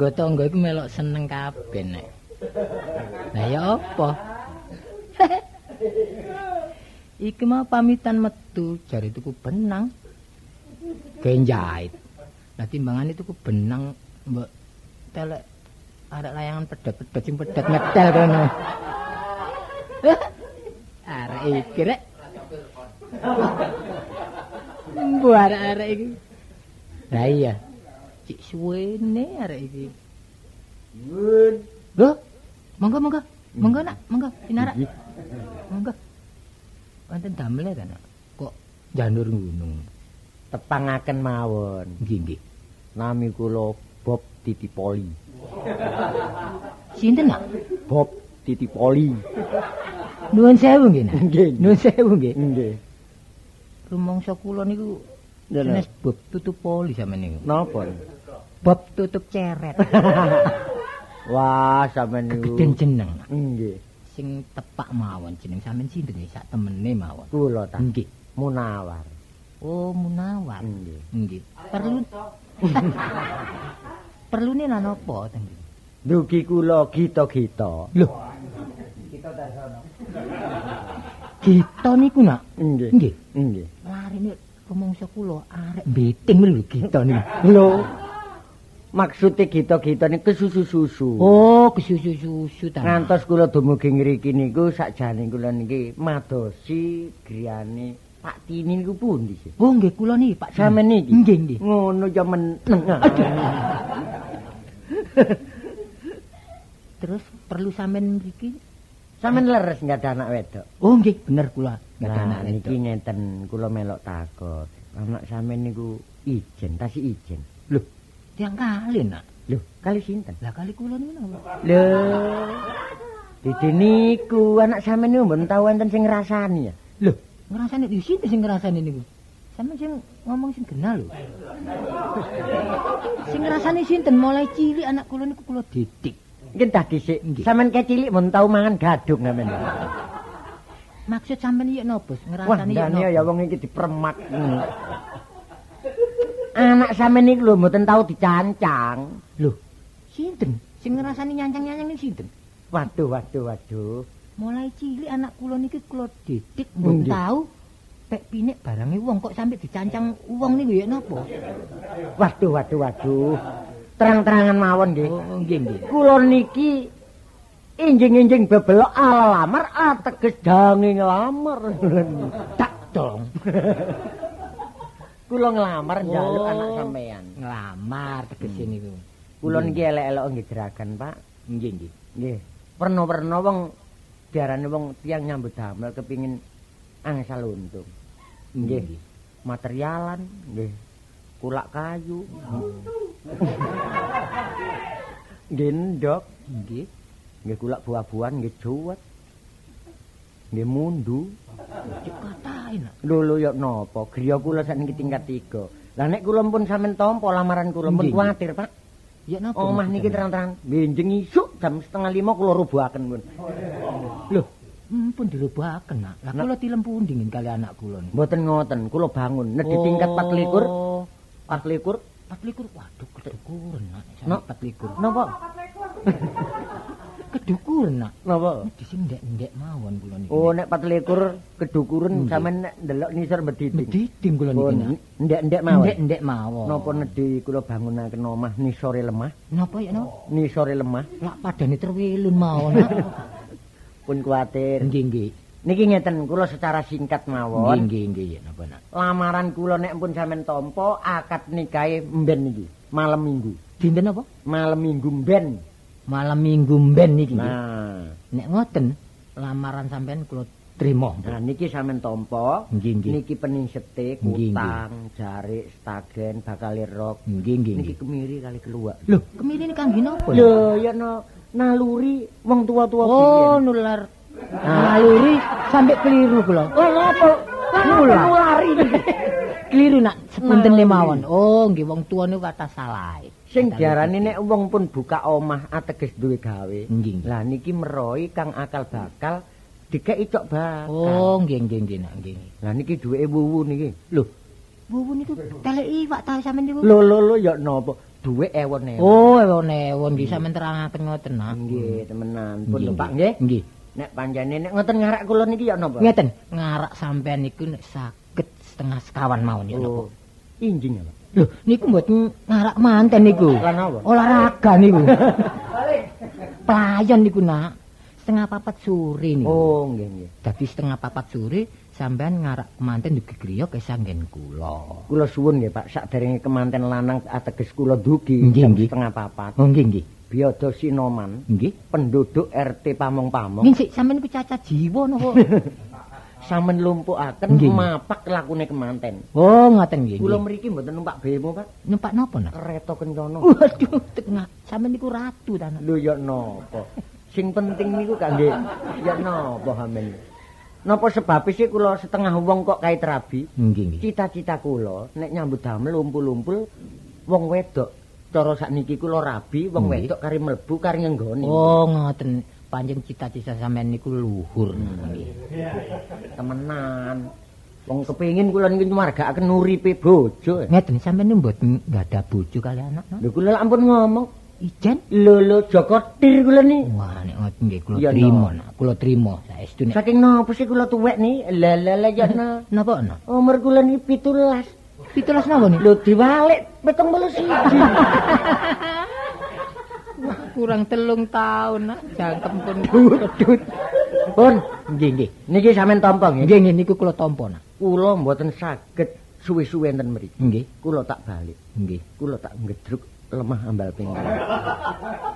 Tonggo-tonggo iku melok seneng kabeh nek. Lah ya apa? Iki mau pamitan metu jari tuku benang. Genjait. Lah timbangane tuku benang mbok telek arek layangan pedot-pedot sing pedot medal kono. arek iki rek. Mbu arek-arek iki. Lah iya. Cik suwene arek iki. Nun. Lho, monggo monggo. Monggo nak, monggo sinarak. Monggo. Wonten damel ta nak? Kok janur gunung. tepangaken mawon. Nggih nggih. Nami kula Bob Titipoli. Sinten nak? Bob Titipoli. Nuwun sewu nggih. Nak. Nggih. Nuwun sewu nggih. Nggih. Rumangsa kula niku jenis bob tutup poli sampean niku. Napa? Bob tutup ceret. Wah, sampean niku. Gedhen jeneng. Nggih. Sing tepak mawon jeneng sampean sinten nggih sak temene mawon. Kula ta. Nggih. Munawar. Oh, Munawar. Nggih. Nggih. Perlu Perlune lan apa teng mriki? Dugi kula gita-gita. Lho. Gita niku nak. Nggih. Nggih. Nggih. Larine rumangsa kula arek beting lho Gita niku. Lho. Maksude gita-gita niku susu-susu. Oh, kesusu-susu ta. Ngantos kula dumugi ngriki niku sakjane kula niki madosi griyane Pak Tini niku pundi sih? Oh, nggih kula niki Pak. Sampeyan niki. Nggih, nggih. Ngono ya meneng. Terus perlu sampean mriki? Sampeyan leres nggak ada anak wedok. Oh, nggih, bener kula. Nggak ada Nah, anak niki wedok. ngeten kula melok takut. Anak sampeyan niku ijen, tasih ijen. Tiang kali nak. Lho, kali sinten? Lah kali kula niku napa? Lho. Dede niku anak sampeyan niku mboten tau enten sing ngrasani ya. Lho, ngrasani di sini sing ngrasani niku. Sampeyan sing ngomong sing genah lho. sing ngrasani sinten mulai cilik anak kula niku kula didik. Nggih dah dhisik. Nggih. Sampeyan kecilik mboten tau mangan gadung sampeyan. Maksud sampeyan iya napa? Wah, Ngrasani iya napa? ya wong iki dipermak. Anak sampeyan niku lho mboten tau dicancang. Lho, sinten? Sing ngrasani nyancang-nyancang niku sinten? Waduh, waduh, waduh. Mulai cilik anak kula niki kula didik mboten tahu pek pinik barange wong kok sampe dicancang wong niku ya napa? Waduh, waduh, waduh. Terang-terangan mawon nggih. Oh, nggih nggih. Kula niki injing-injing bebelok ala lamar ateges dange nglamar. Tak dong. Kula nglamar njaluk Oh. anak sampeyan. Ngelamar tegese niku. Kula niki elek-elek nggih jeragan, Pak. Nggih nggih. Nggih. Perno-perno wong diarani wong tiang nyambut damel kepingin angsal untung. Nggih. Materialan, nggih. Kulak kayu. Nggih ndok, Nggih. nggih kulak buah-buahan, nggih juwet. Nggih mundu. Cek katain nak. Lho lho ya napa? Griya kula sakniki tingkat 3. Lah nek kula pun sampean tampa lamaran kula pun kuwatir, Pak. Ya napa? Omah niki terang-terang benjing isuk jam setengah lima kula rubuhaken pun. Lho, pun dirubahaken nak. Lah kula tilem pundi ngen kali anak kula niku. Mboten ngoten, kula bangun nek di tingkat 24, 24 24 waduh kedukuran nak. No. Sampai 24. napa? Kedukuran nak. Napa? Di sing ndek-ndek mawon kula niki. Oh nek 24 kedukuren Nggih. sampean nek ndelok nisor bediding. Mediding kula Oh, niki nak. ndek-ndek mawon. Ndek-ndek mawon. Napa nedhi kula bangunaken omah nisore lemah, Napa ya napa? nisore lemah Lak padane terwelun mawon nak. pun kuwatir. Nggih nggih. Niki ngeten kula secara singkat Nggih mawon. nggih nggih ya napa nak. Lamaran kula nek pun sampean tampa akad nikahe mben niki, malam Minggu. Dinten apa? Malam Minggu mben. Malam Minggu mben niki. nggih. Nah, Nek ngoten lamaran sampean kula trima. nah niki sampean tampa. Niki peningsete, Nggih, kutang, jarik, stagen, bakal rok. Nggih nggih Niki kemiri kali keluar. Lho, kemiri kangge napa? Lho, ya no naluri wong tua-tua Oh, biyen. nular. Naluri sampai keliru kula. Oh, napa? Nular. Nulari niki. Keliru nak sepunten Naluri. lemawon. Oh, nggih wong tuwa niku kata salah. Sing diarani nek wong pun buka omah ateges duwe gawe. Lah niki meroi kang akal bakal dikeki cok bakal. Oh, nggih nggih nggih nak nggih. Lah niki duweke wuwu niki. Lho, wuwu niku telek iwak ta sampean niku? Lho lho lho ya napa? Duwe ewon-ewon. Oh, ewon-ewon nggih sampean terangaken ngoten nak. Nggih, temenan. Pun lho, Pak nggih. Nggih. Nek panjane nek ngoten ngarak kula niki ya napa? Ngeten, ngarak sampean niku nek saged setengah sekawan mawon ya napa. Oh. Injing apa? Lho, niku mboten ngarak manten niku. Olahraga niku. Pelayan niku nak. Setengah papat sore niku. Oh, nggih nggih. Dadi setengah papat sore sampean ngarak manten dugi griya kesanggen kula. Kula suwun nggih, Pak, sakderenge kemanten lanang ateges kula dugi jam setengah papat. Oh nggih nggih. Biada Sinoman, Nggih. penduduk RT Pamong-Pamong, Nggih sampean niku cacat jiwa napa? Nggih, nggih. mapak lakune kemanten. Oh, ngoten nggih. Kula mriki mboten numpak bemo, Pak. Numpak napa nak? Kereta kencana. Waduh, tengah sampean niku ratu ta nak. Lho ya napa? Sing penting niku kangge ya napa hamen. Napa sebab sih kula setengah wong kok kait rabi? Nggih nggih. Cita-cita kula nek nyambut damel lumpul-lumpul wong wedok. Cara sakniki kula rabi wong wedok kari mlebu kari ngenggoni. Oh, ngoten. Panjang cita-cita sampean niku luhur. Hmm. Nggih. Temenan. Wong kepengin kula niki margakaken uripe bojo. Ngeten sampean niku mboten enggak ada bojo kali anak. nak? Lho kula ampun ngomong Ijen? Lho lho Joko Tir kula ni. Wah, nek ngoten nggih kula Iya, trima, no. nak. Kula trima saestu nek. Saking napa sih kula tuwek ni? Lah lah lah ya no. Napa ana? Umur kula ni 17. 17 napa nih? Lho diwalik 71. kurang telung tahun nak jangkem pun dudut. Pun, Nggih nggih. niki sampean tampa nggih. Nggih nggih niku kula tampa nak. Kula mboten saged suwe-suwe enten mriki. Nggih. Kula tak balik. Nggih. Kula tak ngedruk lemah ambal pinggang.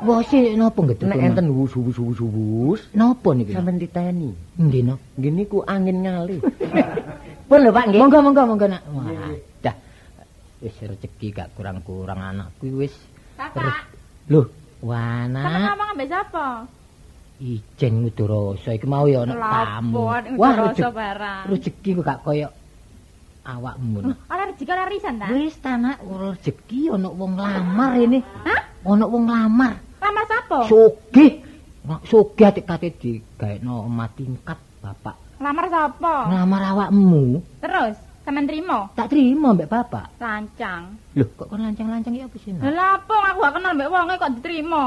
Wah, sik napa ngedek? Nek enten wus-wus-wus napa niki? sampean titeni. Nggih no. Nggih niku angin ngalih. Pun lho Pak nggih. Monggo monggo monggo nak. Wah, dah. Wis rezeki gak kurang-kurang anakku wis. Kakak, Loh, kakak nak. ngomong ambek sapa? Ijen Ngudoroso iki mau ya ana tamu. Wah, rezeki, barang. rezeki kok gak koyo awakmu. Ora rezeki ora risan ta? Wis ta nak, ora rezeki ana wong lamar ini. Hah? Ana wong lamar. Lamar sapa? Sugih. Nak sugih atik-atik digaekno omah tingkat bapak. Lamar sapa? Ngelamar awakmu. Terus, sampean trimo? Tak terima mbek bapak. Lancang. Loh, kok kon lancang-lancang ya apa sih? Nak? Lah lapo aku gak kenal mbek wonge kok diterima?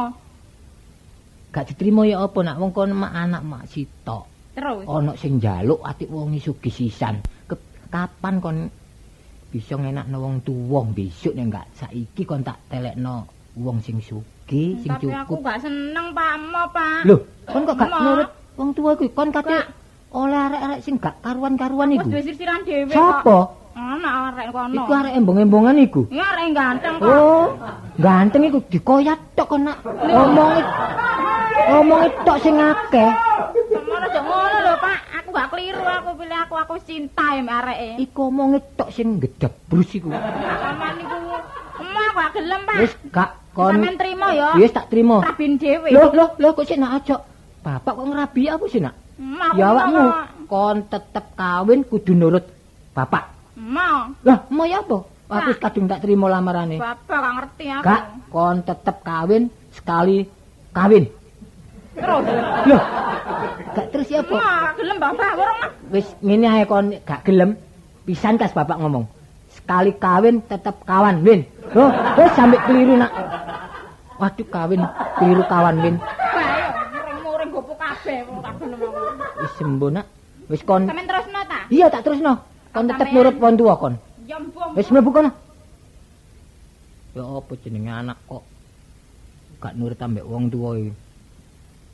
Gak diterima ya apa nak wong kon mak anak mak sitok. Terus. Ana sing njaluk atik wong sugih sisan. Kapan kon bisa ngenakno wong tuwa besok nek gak saiki kon tak telekno wong sing sugih, sing Tapi aku cukup. gak seneng Pakmo, Pak. Loh, kon kok gak nurut wong tuwa kuwi? Kon kate. Oleh arek-arek sing gak karuan-karuan Wis iku. duwe sirsiran dhewe kok. Sapa? Ana arek kono. Iku arek embong-embongan iku. Ya arek ganteng kok. Oh, ganteng iku dikoyat tok kon nak. Ngomongi ngomongi tok sing akeh. Semono aja ngono lho, Pak. Aku gak keliru, aku pilih aku aku cinta ya mbak areke. Iku ngomongi tok sing gedebrus iku. Aman niku. Emang aku gak gelem, Pak. Wis gak kon Sampeyan trimo ya. Wis tak trimo. Rabin dhewe. Loh, loh, loh kok sik nak aja. Bapak kok ngerabi apa sih nak? Aku Ya awakmu mau. kon tetep kawin kudu nurut bapak. Mau. Lah, mau ya apa? Aku kadung tak trimo lamarane. Bapak gak ngerti aku. Gak, kon tetep kawin sekali kawin. Terus. Loh, gak terus ya gak gelem bapak orang mah. Wis ngene ae kon gak gelem pisan kas bapak ngomong. Sekali kawin tetep kawan win. Loh, wis sampe keliru nak. Waduh kawin keliru kawan win. Ayo, muring-muring gopo kabeh gelem aku. Wis sembuh nak. Wis kon Sampeyan terusno ta? Iya tak terusno. Kon tetep nurut wong tuwa kon. Ya mbong. Wis mlebu kono. Ya apa jenenge anak kok gak nurut ambek wong tuwa iki.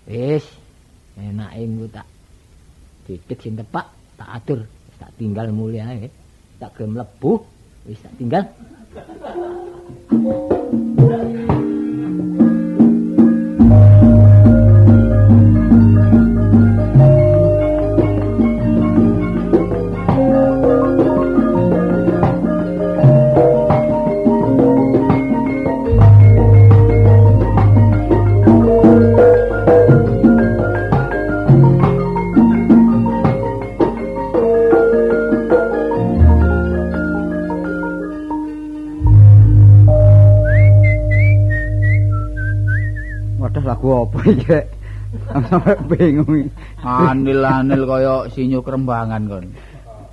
Wis enake engko tak didik sing tepak, tak atur, tak tinggal mulih ae. Tak gelem mlebu, wis tak tinggal. Rek? Sampe bingung. Anil-anil kaya sinyo kerembangan kon.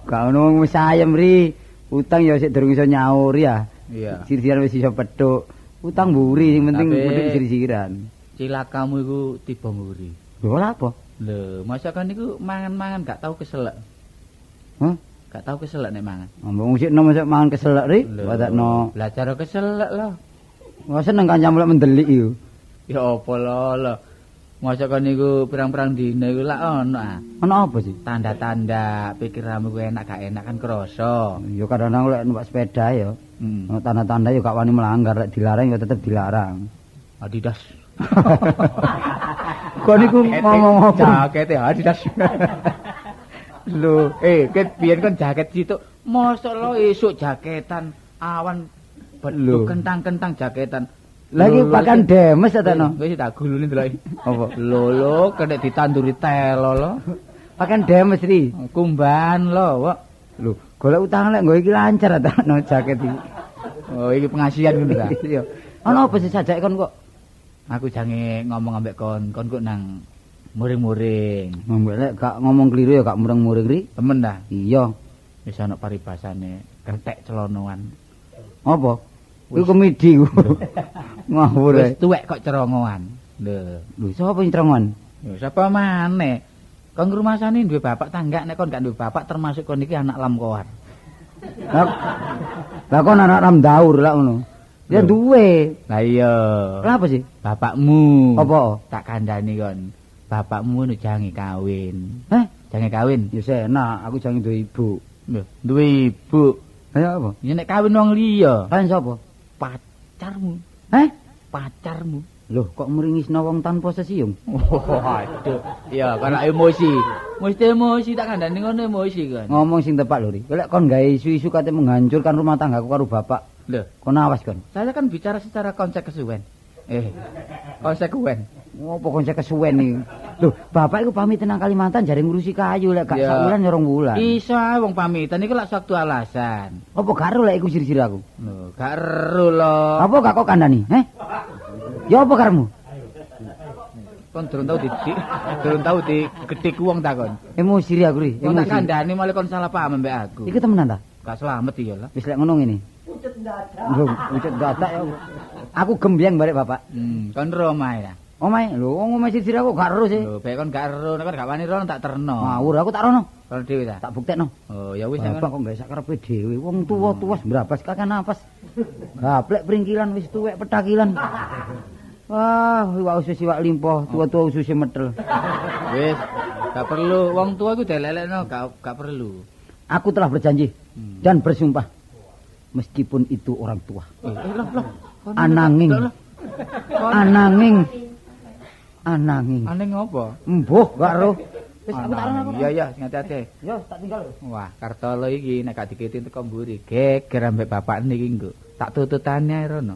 Gak ono wis ayem ri. Utang ya sik durung iso nyaur ya. Iya. Sirsiran wis iso petuk. Utang mburi sing penting penting sirsiran. Cilakamu iku tiba nguri. Lho apa? Lho, masakan niku mangan-mangan gak tau keselek. Hah? Gak tau keselek nek mangan. Ambung sik nom sik mangan keselek ri. Lho, Wadakno. Belajar keselek lah. Wah seneng kancamu lek mendelik iku. Ya apa lho. Masakan niku pirang-pirang dina iku lak ono ah. Ono apa sih? Tanda-tanda pikiranmu ku enak gak enak kan krasa. Ya kadang-kadang lek numpak sepeda ya. Hmm. Tanda-tanda ya gak wani melanggar lek dilarang ya tetep dilarang. Adidas. Kok niku ngomong apa? Jakete Adidas. Lho, eh ket biyen kon jaket situ. Mosok lo esuk jaketan awan Lho. kentang-kentang jaketan. Lagi pakan demes ta no? Wis tak gulune ndelok. Apa? Lho, kena ditanduri telo lo. Pakan demes ri. Kumban lo, Wak. Lho, golek utang lek nggo iki lancar ta no jaket iki. Oh, iki pengasihan ngono ta. Iya. Ono apa sih sajake kon kok? Aku jange ngomong ambek kon, kon kok nang muring-muring. Mbok lek gak ngomong keliru ya gak mureng-muring ri. Temen dah. Iya. Wis ana paribasane ketek celonoan. Apa? Iku komedi ku. Ngawur. Wis tuwek kok cerongoan. Lho, Lho sapa sing trongon? lho sapa maneh? Kon ngrumasani duwe bapak tangga nek kon gak duwe bapak termasuk kon iki anak lamkoar. Lah lah kon anak ram daur lah ngono. Ya duwe. Lah iya. Lah apa sih? Bapakmu. Apa? Tak kandhani kon. Bapakmu nu jange kawin. Heh, Jange kawin. ya enak, aku jangan duwe ibu. Lho, duwe ibu. Ayo apa? Ya nek kawin wong liya, Lain sapa? Pacarmu, Heh? pacarmu. Loh, kok meringisna wong tanpa sesiung? Waduh. Ya, karena emosi. Mesti emosi tak kandhani ngono emosi kan. Ngomong sing tepat lho, Ri. Lek kon gawe isu-isu kate menghancurkan rumah tanggaku karo bapak. Lho, Kon awas kon. saya kan bicara secara konsekuen. Eh, konsekuen. Ngopo kon saya kesuwen iki? Loh, bapak iku pamit nang Kalimantan jare ngurusi kayu lek gak Ya. sak wulan ya rong wulan. Iso wong pamitan iku lak suatu alasan. Apa karo lek iku siri-siri aku? Lho, gak ero lho. Apa gak kok kandhani? Heh? Ya apa karemu? Kon durung tau didik, durung tau digedhik wong takon. Emosi ri aku ri, Kon tak emosi. kandhani malah kon salah paham mbek aku. Iki temenan ta? Gak selamat iya lah. Wis lek ngono ngene. Pucet dadak. Lho, pucet dadak ya. Aku gembyang barek bapak. Hmm, kon romae ya. Omae, lho wong omae siri aku gak ero sih. Lho, bae kon gak ero, nek gak wani ero tak terno. Ngawur aku tak rono. Kon dhewe ta. Tak buktekno. Oh, ya wis Bapak kok gak sak karepe dhewe. Wong tuwa-tuwa mbrabas kakek napas. Gaplek pringkilan wis tuwek petakilan. Wah, iwak usus iwak limpo, tuwa-tuwa usus metel. Wis, gak perlu wong tua iku delelekno, gak gak perlu. Aku telah berjanji Hmm. dan bersumpah meskipun itu orang tua. Eh, eh, Ananging. Ananging ananging Aneh ngopo? embuh gak ero. Wis aku tak rono. Iya iya, sing hati-hati. Yo, tak tinggal. Wah, Kartolo iki nek gak dikiti teko mburi, geger ambek bapak niki nggo. Tak tututane rono.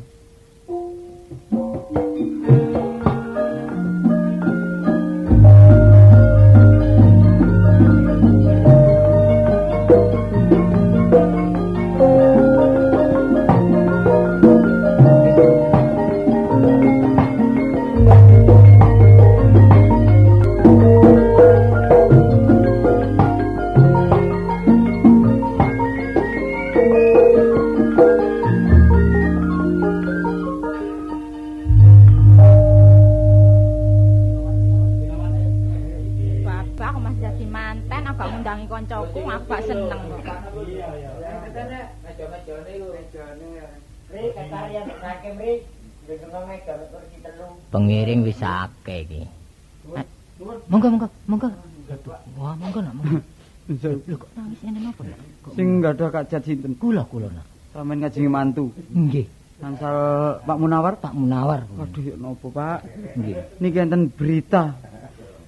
Gadah kajat sinten? kula kula. Sampeyan ngajengi mantu. Nggih, Nansal Pak Munawar. Pak Munawar. Waduh, ya napa, Pak? Nggih. Niki enten berita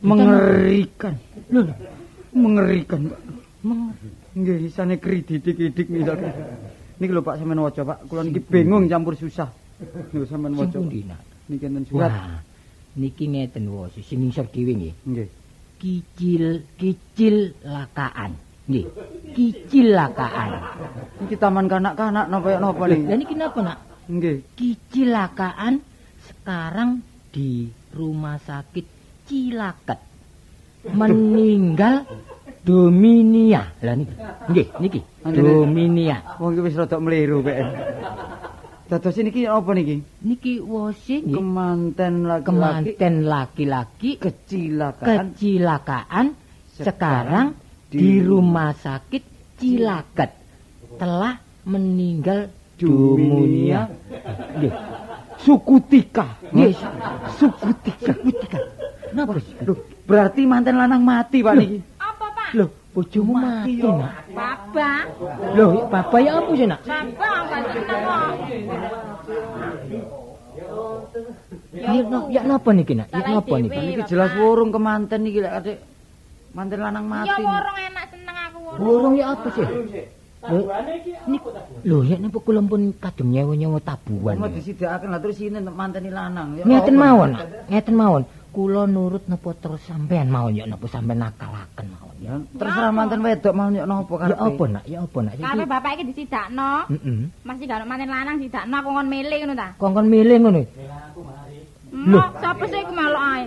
mengerikan. Lho, Mengerikan, Pak. Nggih, isane krididik-idik misalkan. Niki lho Pak sampean waca, Pak. Kula niki bingung campur susah. Lho sampean sing waca. pundi nak? Niki enten surat. Wah, niki ngeten wos, sing ngisor dhewe nggih. Nggih. Kicil kicil lakaan. Nggih. Kicil lakaan. Niki taman kanak-kanak napa napa Lah niki? niki napa nak? Nggih. Kecelakaan sekarang di rumah sakit Cilaket. Meninggal Dominia. Lah niki. Nggih, niki. Dominia. Wong iki wis rada mliru, Pak. Dados niki apa niki? Niki wose nggih. Kemanten laki-laki Kemanten laki-laki kecelakaan kecelakaan sekarang di rumah sakit Cilaket telah meninggal. Dominia. Nggih. Sukutika. Nggih, Sukutika. Sukutika. Napa sih? Loh, berarti manten lanang mati, Pak niki. Apa, Pak? Loh, bojomu mati, nak. Bapak, Loh, bapak ya apa sih, nak? aku gak seneng kok. Ya, napa niki, nak? Ya napa niki? jelas wurung kemanten niki lek manten lanang Ya mati. worong enak seneng aku worong. Burung ya apa sih? Loh, nik- Loh, ya napa kula pun kadung nyewa-nyewa tabuhan. Mau disidakaken lah terus ini manteni lanang. Ya Ngeten mawon, nak. Ngeten mawon. Kula nurut napa terus sampean mawon ya napa sampean nakalaken mawon. Ya, terserah manten wedok mau nyok napa Ya karepe. apa, nak? Ya apa, nak? Karepe bapak iki disidakno. Heeh. Masih gak manten lanang sidakno aku ngon milih ngono ta. Kongkon milih ngono. Mok, sapa sih iku melok ae?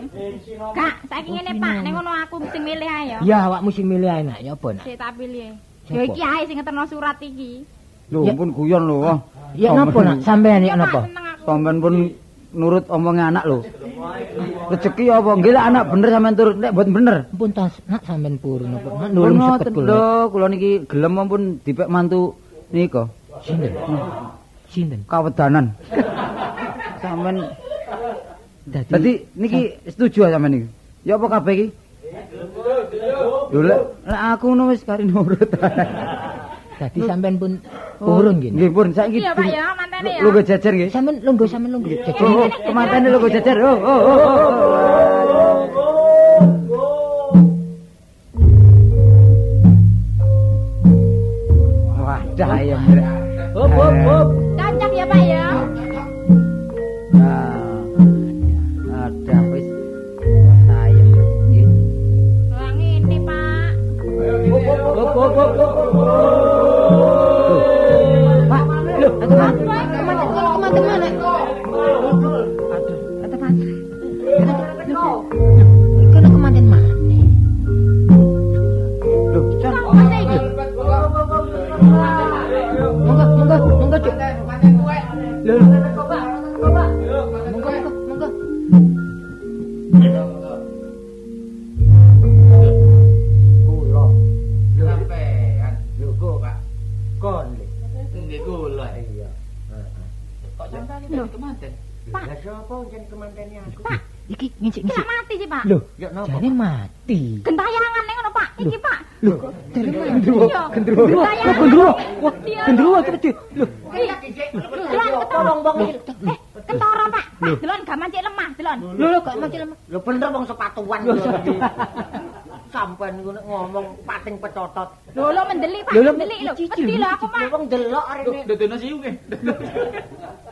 Gak, saiki ngene Pak, ning ngono aku sing milih ae ya. Ya, awakmu sing milih ae, nak. Ya apa, nak? Sik tak pilih. Ya iki ae sing ngeterno surat iki. Lho, ampun guyon lho. Ya napa nak sampean ya napa? Sampeyan pun nurut omongnya anak lho. Rezeki apa? Nggih lek anak bener sampean turut nek mboten bener. Ampun tas nak sampean purun napa? Nak seket ngoten kula. lho, kula niki gelem ampun dipek mantu nika Sinten? Sinten? kawedanan. Sampeyan Dadi Dadi niki setuju sampean niki. Ya apa kabeh iki? Lho lek aku ngono wis kari nurut. dadi sampean pun purun gini. Nggih pun saiki. Iya, Pak ya, mantene ya. Lungguh jajar nggih. Sampean lungguh sampean lungguh. Oh, Jajan. oh, kemantene lungguh jajar. Oh, oh, oh, oh. Wadah ayam. Hop hop hop. Napa? jane mati. Gentayangan ning ngono, Pak. Iki, Pak. Lho, dari mana? gendruwo, gendruwo. Gendruwo. Gendruwo terus. Lho, Delon ketolong bong iki. Eh, ketara, Pak. Pak, delon gak mancik lemah, delon. Lho lho kok mati lemah. Lho bener wong sepatuan kula iki. Sampean niku nek ngomong pating pecotot. Lho, lho mendelik, Pak. Lho, lho, lho. Mesti lho aku, Pak. Lho wong delok arene. Dodono siu nggih.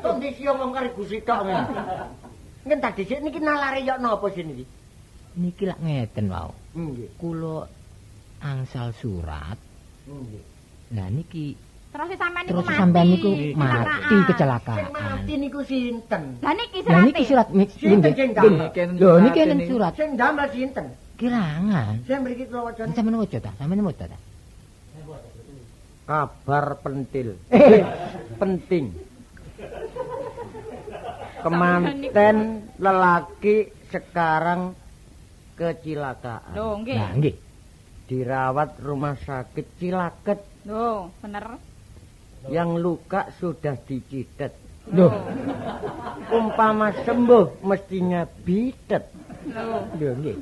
Kok disiyo wong karo Gusti tok men. Ngen tadi sik niki nalare yok napa sih niki? Niki lak ngeten wau. Nggih. Kula angsal surat. Nggih. Lah niki Terus sampean niku mati. sampean niku Kecelakaan. mati Sing kecelakaan. mati niku sinten? Lah niki Lah niki surat. surat niki Sinten sing damel? Lho niki enten surat Sing damel sinten? kirangan. Sing mriki kula wacane. Sampeyan waca ta? Sampeyan waca ta? Kabar pentil. Eh, penting. Kemanten lelaki sekarang kecelakaan. Lho, nggih. Nah, nggih. Dirawat rumah sakit Cilaket. Lho, bener. Yang luka sudah dicidet. Lho, Umpama sembuh mestinya bidet. Lho. lho nggih.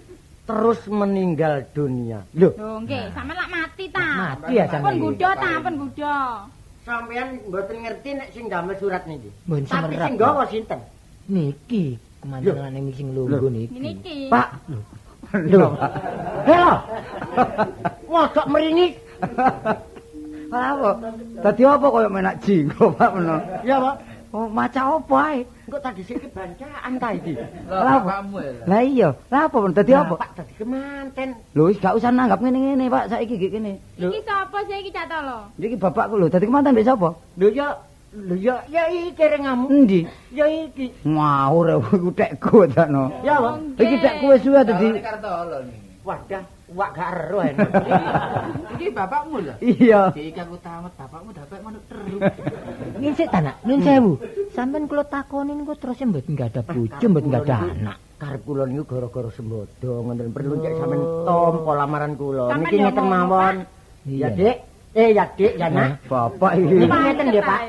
Terus meninggal dunia. Lho, Lho, nggih, sampean lak mati ta. mati ya Pun sampeyan. gudo ta, pun gudo. Sampeyan mboten ngerti nek sing damel surat niki. Tapi semerap. sing gawa sinten? Niki kemandangan niki sing lungguh niki. Niki. Pak. lho, Pak. Helo. Ngosok meringis. Apa? Dadi apa koyo menak jinggo, Pak meno? Ya, Pak. Oh, maca apa ae? Engko tadi sik bancaan ta iki. Lah, bapakmu ya. Lah iya, lah apa men dadi Lah, apa? Pak tadi kemanten. Lho, wis gak usah nanggap ngene-ngene, Pak. Saiki iki kene. Iki sapa sih iki cak lo? Iki bapakku lho, dadi kemanten mbek sapa? Lho ya, lho ya, ya iki rengamu. Endi? Ya iki. Ngawur iku tekku takno. Ya, Pak. Iki tekku wis suwe dadi. Wadah, wak gak ero. Iki bapakmu lho. Iya. Iki aku tamat bapakmu dapat manuk terus. Ngin sik ta, Nak? Nun sewu. Sampeyan kula takoni niku terus mboten enggak ada bojo, mboten enggak ada anak. Karep kula niku gara-gara sembodo ngoten perlu cek sampean tompo lamaran kula. Sampeyan Niki ya ngeten mawon. Iya. Ya, Dik. Eh, ya, Dik, ya, Nak. Bapak Niki iki. ngeten nggih, Pak.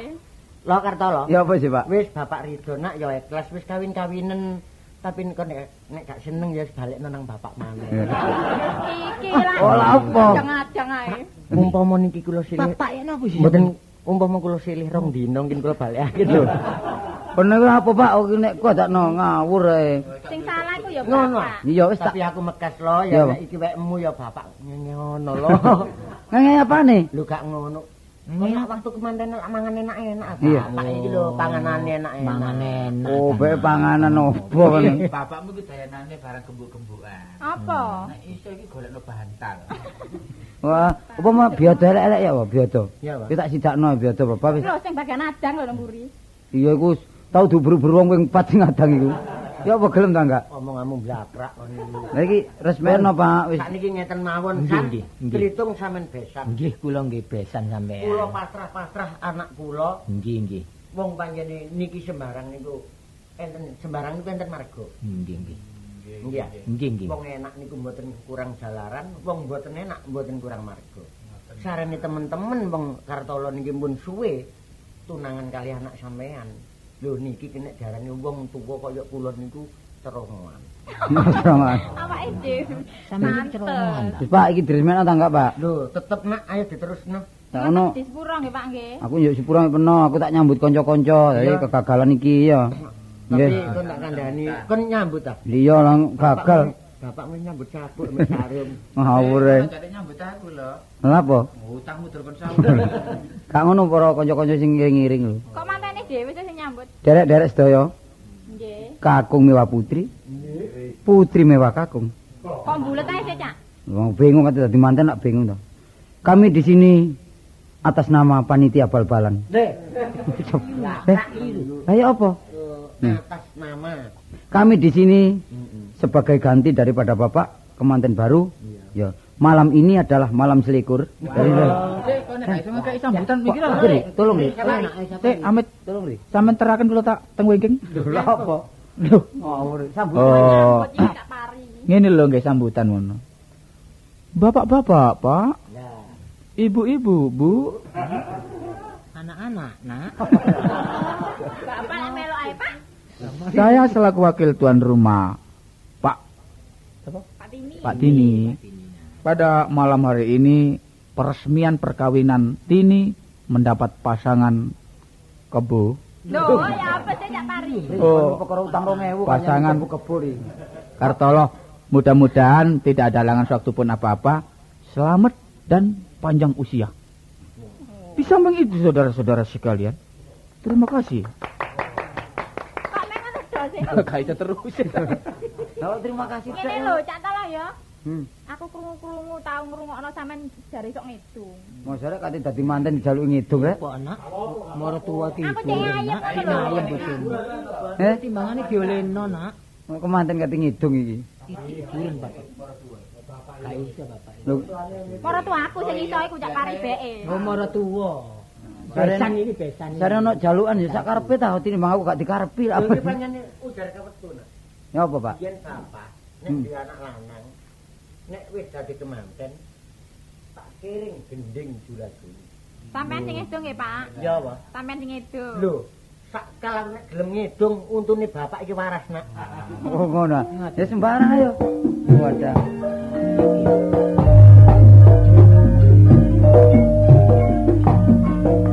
Lo Kartolo. Ya apa sih, Pak? Wis Bapak Ridho nak ya ikhlas wis kawin-kawinen tapi nek nek, nek gak seneng ya balik nang bapak maneh. Iki lah. Oh, lah apa? Jangan-jangan ae. Umpama niki kula silih Bapak ya napa sih? mboten umpama kula silih rong dina mungkin kula balikake lho. Bener apa, Pak? Oh, nek kok dakno ngawur ae. Sing salah iku ya Ngono. bapak. Iya wis Tapi aku mekas lo ya nek iki wekmu ya bapak ngono lho. ngene apa nih? Lho gak ngono. Nek waktu kemanten lak mangan enak-enak Iya. Bapak iki lho panganane enak-enak. mangan enak. Oh, bae panganan opo kan. Bapakmu ku dayanane barang gembuk-gembukan. Apa? Nek iso iki golekno bantal. Wah, apa mah biodo elek-elek ya, Pak, biodo. Iya, Pak. Kita tak sidakno biodo Bapak wis. Lho sing bagian adang lho mburi. Iya iku tau dubur-buru wong ping 4 sing adang iku. Ya apa gelem ta enggak? Omonganmu blakrak ngono. Lah iki resmeno, Pak, wis. Sakniki ngeten mawon nggih. Tritung sampean besan. Nggih kula nggih besan sampean. Kula pasrah-pasrah anak kula Nggih nggih. wong panjene niki sembarang niku enten sembarang niku enten marga. Nggih, nggih. Nggih. Nggih, nggih. Wong enak niku mboten kurang jalaran, wong mboten enak mboten kurang marga. Sarane temen-temen wong Kartolo niki pun suwe tunangan kali anak sampean. Lho niki kena diarani wong tuwa kaya kula niku cerongan. Mas Awake dhewe. Sampeyan cerongan. Wis Pak iki diresmekno ta enggak, Pak? Lho, tetep nak ayo diterusno. Tak ono. Di sepuro nggih Pak nggih. Aku yo sepura peno, aku tak nyambut kanca-kanca dari kegagalan iki ya. Tapi kon tak kandhani, kon nyambut ta? Iya lang gagal. Bapak men nyambut sabuk men sarum. Ngawur. Jadi nyambut aku lho. Lha apa? Utangmu durkon sawu. Gak ngono para kanca-kanca sing ngiring lho. Kok mantene dhewe sing nyambut? Derek-derek sedaya, Nggih. kakung mewah putri. Putri mewah kakung. Kok bulet ae Cak? Wong bingung kate dadi manten nak bingung to. Kami di sini atas nama panitia bal-balan. Dek, Eh, Ayo apa? Eh, atas nama. Kami di sini sebagai ganti daripada Bapak kemanten baru. Ya, malam ini adalah malam selikur. Sambutan lho. Ri, tolong. Sik, amit Tolong Ri. sampean teraken kula tak teng wingking. Lha apa? Lho, ngawur. Sambut. Oh, ngene lho nggih sambutan ngono. Bapak-bapak, Pak. Ibu-ibu, Bu. Anak-anak, nak. Bapak melok ae, Pak. Saya selaku wakil tuan rumah, Pak Pak Tini. Pak Tini. Pada malam hari ini peresmian perkawinan Tini mendapat pasangan kebo. Lho, ya apa sih Cak Pari? Oh, Perkara utang 2000 Pasangan. iki. Kartolo, mudah-mudahan tidak ada halangan suatu pun apa-apa. Selamat dan panjang usia. Di samping itu saudara-saudara sekalian, terima kasih. Kok sih? Gak itu terus. Lah terima kasih Ngene lho, Cak ya. Hmm. Aku krungu-krungu tau ngrungokno sampean jare sok ngidung. Mosare kate dadi manten dijaluki ngidung rek. Kok anak? Mara tua ki. Aku ayem lho. Ayem bojomu. Eh, Timbangane diolehno, nak. kemanten kate ngidung iki. Iki buren, Pak. Iso, Bapak. Lho, Mara tuh aku sing iso iku Cak Pari beke. Oh, mara tuwa. Besan iki besan. iki. Sare ono jalukan ya sak karepe ta tinimbang aku gak dikarepi Lho iki panjene ujar kawetuna. Ya apa, Pak? Yen bapak nek Hmm. anak lanang, nek wis dadi kemanten tak kiring gending julaku sampean sing edung nggih Pak? Iya wah sampean sing edung lho sak kalah nek gelem ngedung untune bapak iki waras nak. Oh ngono. Ya sembarang ayo. Wadah. thank you